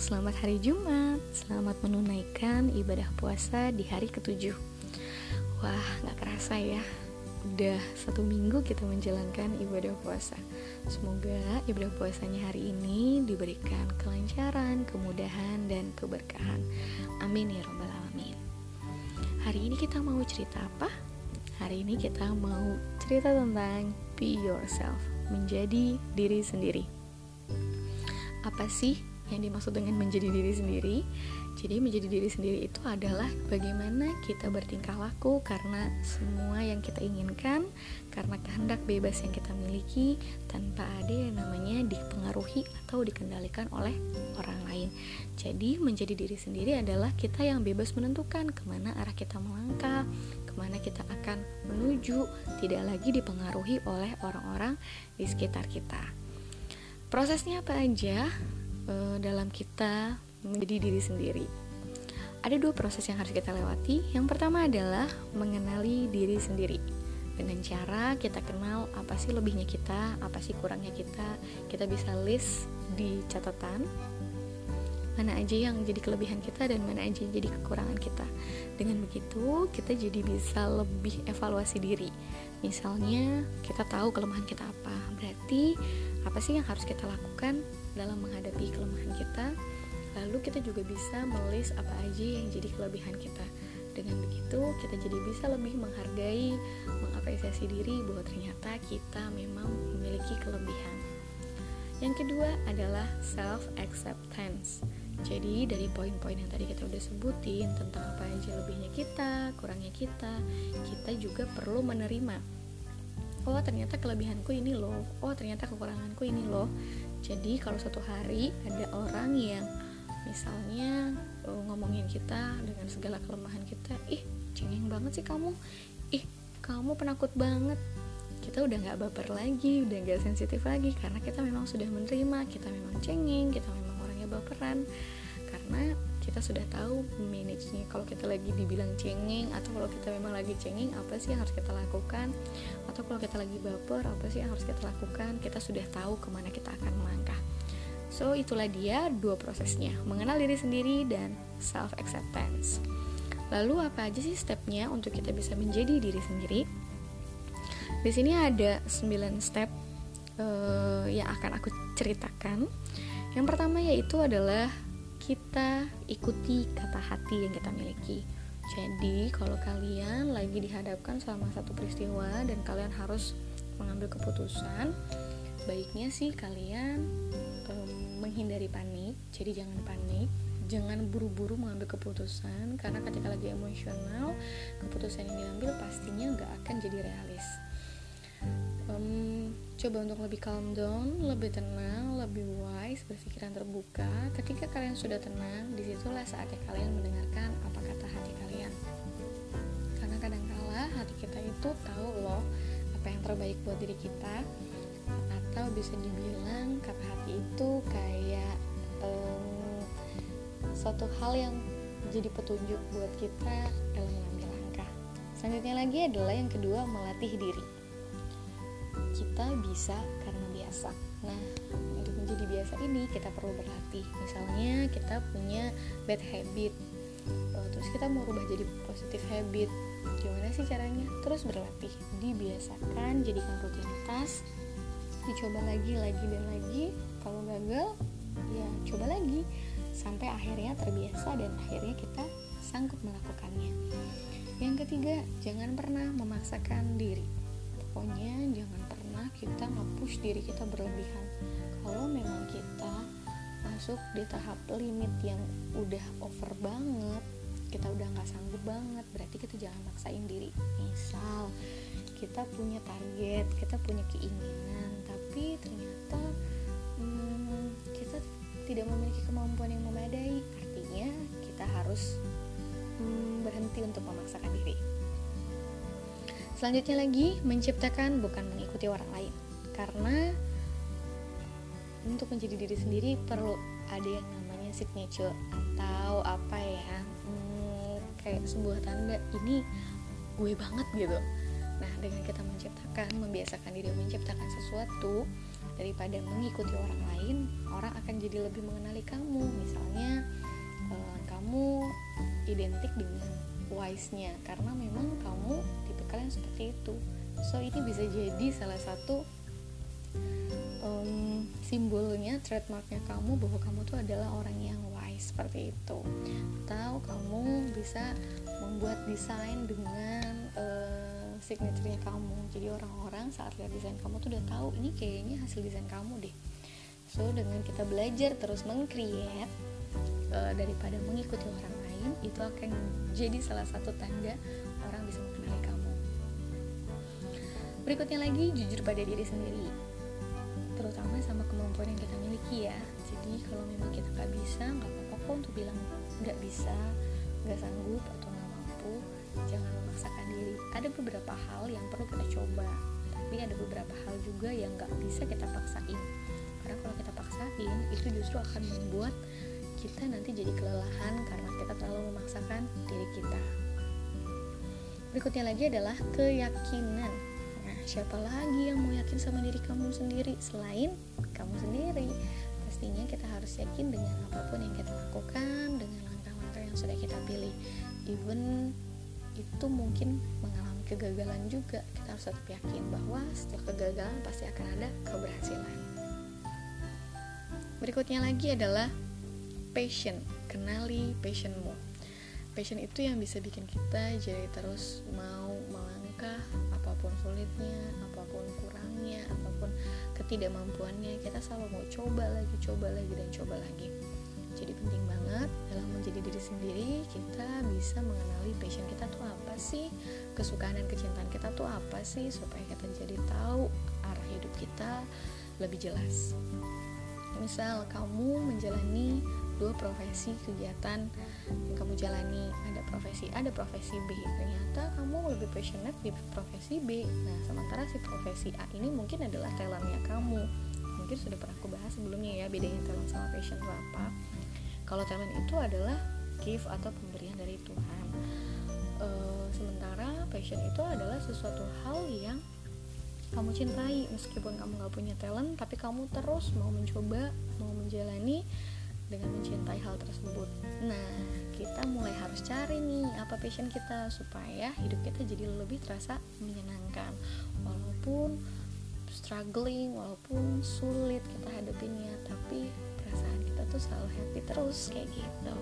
selamat hari Jumat. Selamat menunaikan ibadah puasa di hari ketujuh. Wah, gak kerasa ya. Udah satu minggu kita menjalankan ibadah puasa. Semoga ibadah puasanya hari ini diberikan kelancaran, kemudahan, dan keberkahan. Amin ya robbal alamin. Hari ini kita mau cerita apa? Hari ini kita mau cerita tentang be yourself Menjadi diri sendiri. Apa sih yang dimaksud dengan menjadi diri sendiri. Jadi menjadi diri sendiri itu adalah bagaimana kita bertingkah laku karena semua yang kita inginkan, karena kehendak bebas yang kita miliki tanpa ada yang namanya dipengaruhi atau dikendalikan oleh orang lain. Jadi menjadi diri sendiri adalah kita yang bebas menentukan ke mana arah kita melangkah, ke mana kita akan menuju, tidak lagi dipengaruhi oleh orang-orang di sekitar kita. Prosesnya apa aja? Uh, dalam kita menjadi diri sendiri. Ada dua proses yang harus kita lewati. Yang pertama adalah mengenali diri sendiri. Dengan cara kita kenal apa sih lebihnya kita, apa sih kurangnya kita. Kita bisa list di catatan mana aja yang jadi kelebihan kita dan mana aja yang jadi kekurangan kita. Dengan begitu, kita jadi bisa lebih evaluasi diri. Misalnya, kita tahu kelemahan kita apa. Berarti, apa sih yang harus kita lakukan dalam menghadapi kelemahan kita lalu kita juga bisa melis apa aja yang jadi kelebihan kita. Dengan begitu kita jadi bisa lebih menghargai mengapresiasi diri bahwa ternyata kita memang memiliki kelebihan. Yang kedua adalah self acceptance jadi dari poin-poin yang tadi kita udah sebutin tentang apa aja lebihnya kita, kurangnya kita, kita juga perlu menerima. Oh ternyata kelebihanku ini loh, oh ternyata kekuranganku ini loh jadi kalau suatu hari ada orang yang misalnya uh, ngomongin kita dengan segala kelemahan kita ih cengeng banget sih kamu. Ih kamu penakut banget. Kita udah nggak baper lagi udah nggak sensitif lagi karena kita memang sudah menerima kita memang cengeng kita memang orangnya baperan. Karena kita sudah tahu manage-nya. Kalau kita lagi dibilang cengeng atau kalau kita memang lagi cengeng apa sih yang harus kita lakukan? Atau kalau kita lagi baper apa sih yang harus kita lakukan? Kita sudah tahu ke mana kita akan melangkah. So itulah dia dua prosesnya mengenal diri sendiri dan self acceptance lalu apa aja sih stepnya untuk kita bisa menjadi diri sendiri? Di sini ada 9 step uh, yang akan aku ceritakan. Yang pertama yaitu adalah kita ikuti kata hati yang kita miliki. Jadi, kalau kalian lagi dihadapkan sama satu peristiwa dan kalian harus mengambil keputusan, baiknya sih kalian um, menghindari panik. Jadi, jangan panik, jangan buru-buru mengambil keputusan karena ketika lagi emosional, keputusan yang diambil pastinya nggak akan jadi realis. Um, coba untuk lebih calm down, lebih tenang, lebih wise, berpikiran terbuka. Ketika kalian sudah tenang, di situlah saatnya kalian mendengarkan apa kata hati kalian. Karena kadangkala hati kita itu tahu loh apa yang terbaik buat diri kita, atau bisa dibilang kata hati itu kayak um, suatu hal yang jadi petunjuk buat kita dalam mengambil langkah. Selanjutnya lagi adalah yang kedua melatih diri kita bisa karena biasa. Nah, untuk menjadi biasa ini kita perlu berlatih. Misalnya kita punya bad habit, uh, terus kita mau rubah jadi positif habit. Gimana sih caranya? Terus berlatih, dibiasakan, jadikan rutinitas, dicoba lagi, lagi dan lagi. Kalau gagal, ya coba lagi sampai akhirnya terbiasa dan akhirnya kita sanggup melakukannya. Yang ketiga, jangan pernah memaksakan diri. Pokoknya jangan pernah kita nge-push diri kita berlebihan. Kalau memang kita masuk di tahap limit yang udah over banget kita udah nggak sanggup banget berarti kita jangan maksain diri. Misal kita punya target kita punya keinginan tapi ternyata hmm, kita tidak memiliki kemampuan yang memadai artinya kita harus hmm, berhenti untuk memaksakan diri Selanjutnya lagi, menciptakan bukan mengikuti orang lain. Karena untuk menjadi diri sendiri perlu ada yang namanya signature atau apa ya, hmm, kayak sebuah tanda ini gue banget gitu. Nah, dengan kita menciptakan, membiasakan diri menciptakan sesuatu daripada mengikuti orang lain, orang akan jadi lebih mengenali kamu. Misalnya, eh, kamu identik dengan wise-nya karena memang kamu kalian seperti itu. So, ini bisa jadi salah satu um, simbolnya, trademarknya kamu bahwa kamu tuh adalah orang yang wise seperti itu. Atau kamu bisa membuat desain dengan uh, signaturenya kamu jadi orang-orang saat lihat desain kamu tuh udah tahu ini kayaknya hasil desain kamu deh so dengan kita belajar terus mengcreate uh, daripada mengikuti orang lain itu akan jadi salah satu tanda orang bisa berikutnya lagi jujur pada diri sendiri. Terutama sama kemampuan yang kita miliki ya. Jadi kalau memang kita nggak bisa nggak apa-apa kok untuk bilang nggak bisa nggak sanggup atau nggak mampu jangan memaksakan diri. Ada beberapa hal yang perlu kita coba tapi ada beberapa hal juga yang nggak bisa kita paksain. Karena kalau kita paksain itu justru akan membuat kita nanti jadi kelelahan karena kita terlalu memaksakan diri kita. Berikutnya lagi adalah keyakinan siapa lagi yang mau yakin sama diri kamu sendiri? Selain kamu sendiri. Pastinya kita harus yakin dengan apa pun yang kita lakukan dengan langkah-langkah yang sudah kita pilih. Even itu mungkin mengalami kegagalan juga. Kita harus tetap yakin bahwa setiap kegagalan pasti akan ada keberhasilan. Berikutnya lagi adalah passion. Kenali passionmu. Passion itu yang bisa bikin kita jadi terus mau melangkah apa pun sulitnya apa pun kurangnya apa pun ketidakmampuannya kita selalu mau coba lagi coba lagi dan coba lagi. Jadi penting banget dalam menjadi diri sendiri kita bisa mengenali passion kita tuh apa sih kesukaan dan kecintaan kita tuh apa sih supaya kita jadi tahu arah hidup kita lebih jelas. Misal kamu menjalani dua profesi kegiatan yang kamu jalani. Ada profesi A ada profesi B. Ternyata kamu lebih passionate di profesi B. Nah sementara si profesi A ini mungkin adalah talentnya kamu. Mungkin sudah pernah aku bahas sebelumnya ya bedanya talent sama passion itu apa. Kalau talent itu adalah gift atau pemberian dari Tuhan. E, sementara passion itu adalah sesuatu hal yang kamu cintai. Meskipun kamu gak punya talent tapi kamu terus mau mencoba mau menjalani dengan mencintai hal tersebut. Nah kita mulai harus cari nih apa passion kita supaya hidup kita jadi lebih terasa menyenangkan. Walaupun struggling walaupun sulit kita hadapinnya tapi perasaan kita tuh selalu happy terus kayak gitu.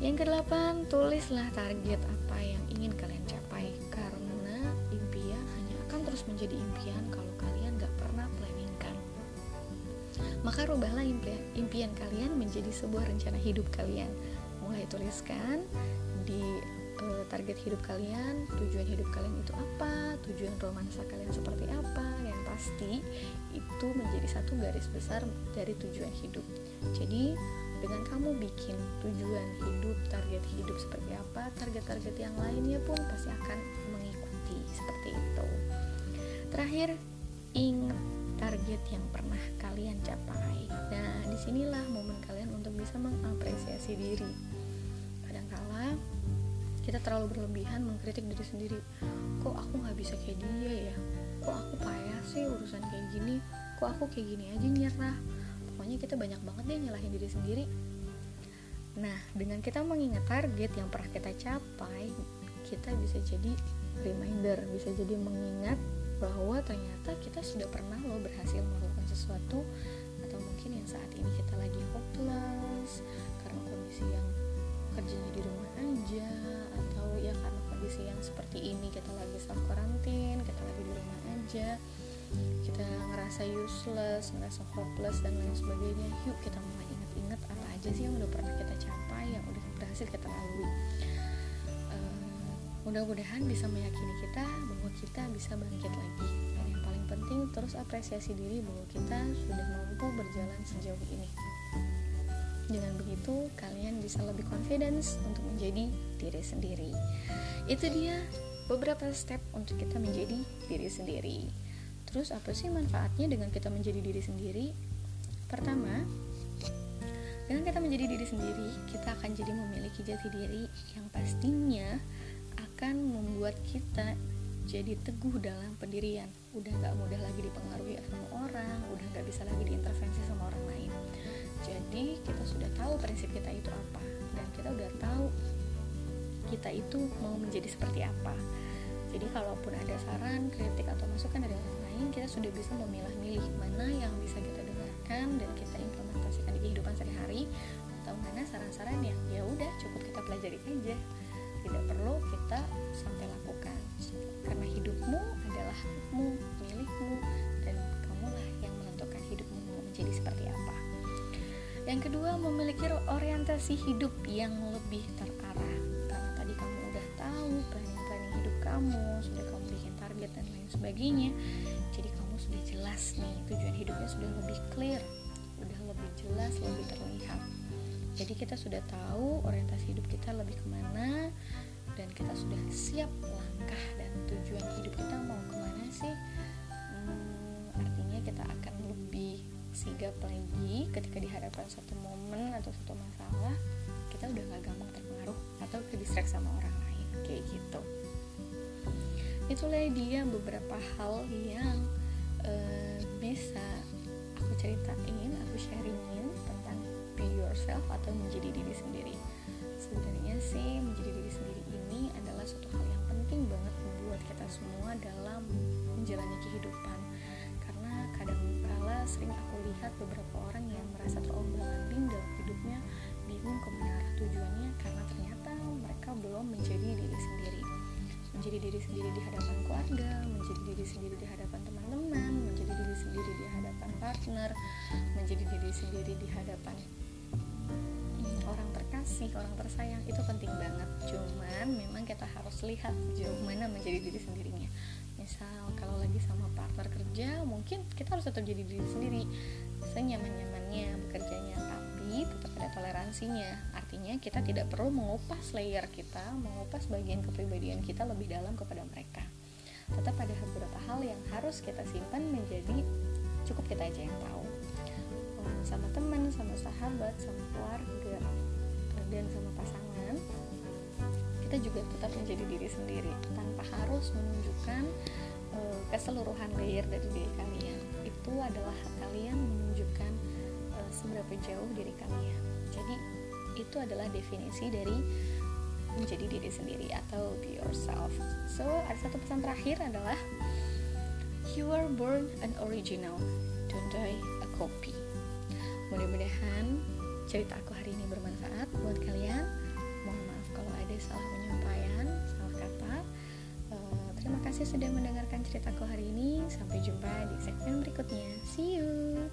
Yang kedelapan tulislah target apa yang ingin kalian capai karena impian hanya akan terus menjadi impian kalau kalian maka rubahlah impian, kalian menjadi sebuah rencana hidup kalian mulai tuliskan di uh, target hidup kalian, tujuan hidup kalian itu apa, tujuan romansa kalian seperti apa, yang pasti itu menjadi satu garis besar dari tujuan hidup. Jadi dengan kamu bikin tujuan hidup, target hidup seperti apa, target-target yang lainnya pun pasti akan mengikuti seperti itu. Terakhir, ingat target yang pernah kalian capai. Nah, di sinilah momen kalian untuk bisa mengapresiasi diri. Kadangkala kita terlalu berlebihan mengkritik diri sendiri. Kok aku nggak bisa kayak dia ya? Kok aku payah sih urusan kayak gini? Kok aku kayak gini aja nyerah? Pokoknya kita banyak banget deh nyalahin diri sendiri. Nah dengan kita mengingat target yang pernah kita capai kita bisa jadi reminder bisa jadi mengingat bahwa ternyata kita sudah pernah loh berhasil melakukan sesuatu atau mungkin yang saat ini kita lagi hopeless karena kondisi yang kerjanya di rumah aja atau ya karena kondisi yang seperti ini kita lagi self quarantine kita lagi di rumah aja kita ngerasa useless ngerasa hopeless dan lain sebagainya. Yuk kita mulai inget-inget apa aja sih yang udah pernah kita capai yang udah berhasil kita mudah-mudahan bisa meyakini kita bahwa kita bisa bangkit lagi dan yang paling penting terus apresiasi diri bahwa kita sudah mampu berjalan sejauh ini dengan begitu, kalian bisa lebih confidence untuk menjadi diri sendiri. Itu dia beberapa step untuk kita menjadi diri sendiri. Terus apa sih manfaatnya dengan kita menjadi diri sendiri? Pertama, dengan kita menjadi diri sendiri, kita akan jadi memiliki jati diri yang pastinya akan membuat kita jadi teguh dalam pendirian. Udah nggak mudah lagi dipengaruhi sama orang udah nggak bisa lagi diintervensi sama orang lain. Jadi kita sudah tahu prinsip kita itu apa dan kita udah tahu kita itu mau menjadi seperti apa. Jadi kalaupun ada saran kritik atau masukan dari orang lain kita sudah bisa memilah-milih mana yang bisa kita dengarkan dan kita implementasikan di kehidupan sehari-hari atau mana saran-saran yang ya udah cukup kita pelajari aja tidak perlu kita sampai lakukan. Karena hidupmu adalah hakmu milikmu dan kamulah yang menentukan hidupmu mau menjadi seperti apa. Yang kedua memiliki orientasi hidup yang lebih terarah. Karena tadi kamu udah tahu planning-planning hidup kamu sudah kamu bikin target dan lain sebagainya jadi kamu sudah jelas nih tujuan hidupnya sudah lebih clear udah lebih jelas lebih terlihat jadi kita sudah tahu orientasi hidup kita lebih ke mana dan kita sudah siap langkah dan tujuan hidup kita mau ke mana sih. Hmm, artinya kita akan lebih sigap lagi ketika dihadapkan satu momen atau satu masalah kita udah gak gampang terpengaruh atau ke distract sama orang lain kayak gitu. Itulah dia beberapa hal yang uh, bisa aku ceritain aku sharingin yourself atau menjadi diri sendiri. Sebenarnya sih menjadi diri sendiri ini adalah suatu hal yang penting banget buat kita semua dalam menjalani kehidupan. Karena kadang kala sering aku lihat beberapa orang yang merasa terombang ambing dalam hidupnya bingung ke mana arah tujuannya karena ternyata mereka belum menjadi diri sendiri. Menjadi diri sendiri di hadapan keluarga menjadi diri sendiri di hadapan teman-teman menjadi diri sendiri di hadapan partner menjadi diri sendiri di hadapan kasih orang tersayang. Itu penting banget. Cuman memang kita harus lihat sejauh mana menjadi diri sendirinya. Misal kalau lagi sama partner kerja mungkin kita harus tetap jadi diri sendiri. Senyaman-nyamannya bekerjanya. Tapi tetap ada toleransinya. Artinya kita tidak perlu mengupas layer kita mengupas bagian kepribadian kita lebih dalam kepada mereka. Tetap ada beberapa hal yang harus kita simpan menjadi cukup kita aja yang tahu. Sama teman, sama sahabat, sama keluarga dan sama pasangan kita juga tetap menjadi diri sendiri tanpa harus menunjukkan uh, keseluruhan layer dari diri kalian. Itu adalah hak kalian menunjukkan uh, seberapa jauh diri kalian. Jadi itu adalah definisi dari menjadi diri sendiri atau be yourself. So ada satu pesan terakhir adalah you are born an original. Don't die a copy. Mudah-mudahan cerita aku hari ini bermanfaat buat kalian. Mohon maaf kalau ada salah penyampaian, salah kata. Uh, terima kasih sudah mendengarkan cerita aku hari ini. Sampai jumpa di segmen berikutnya. See you.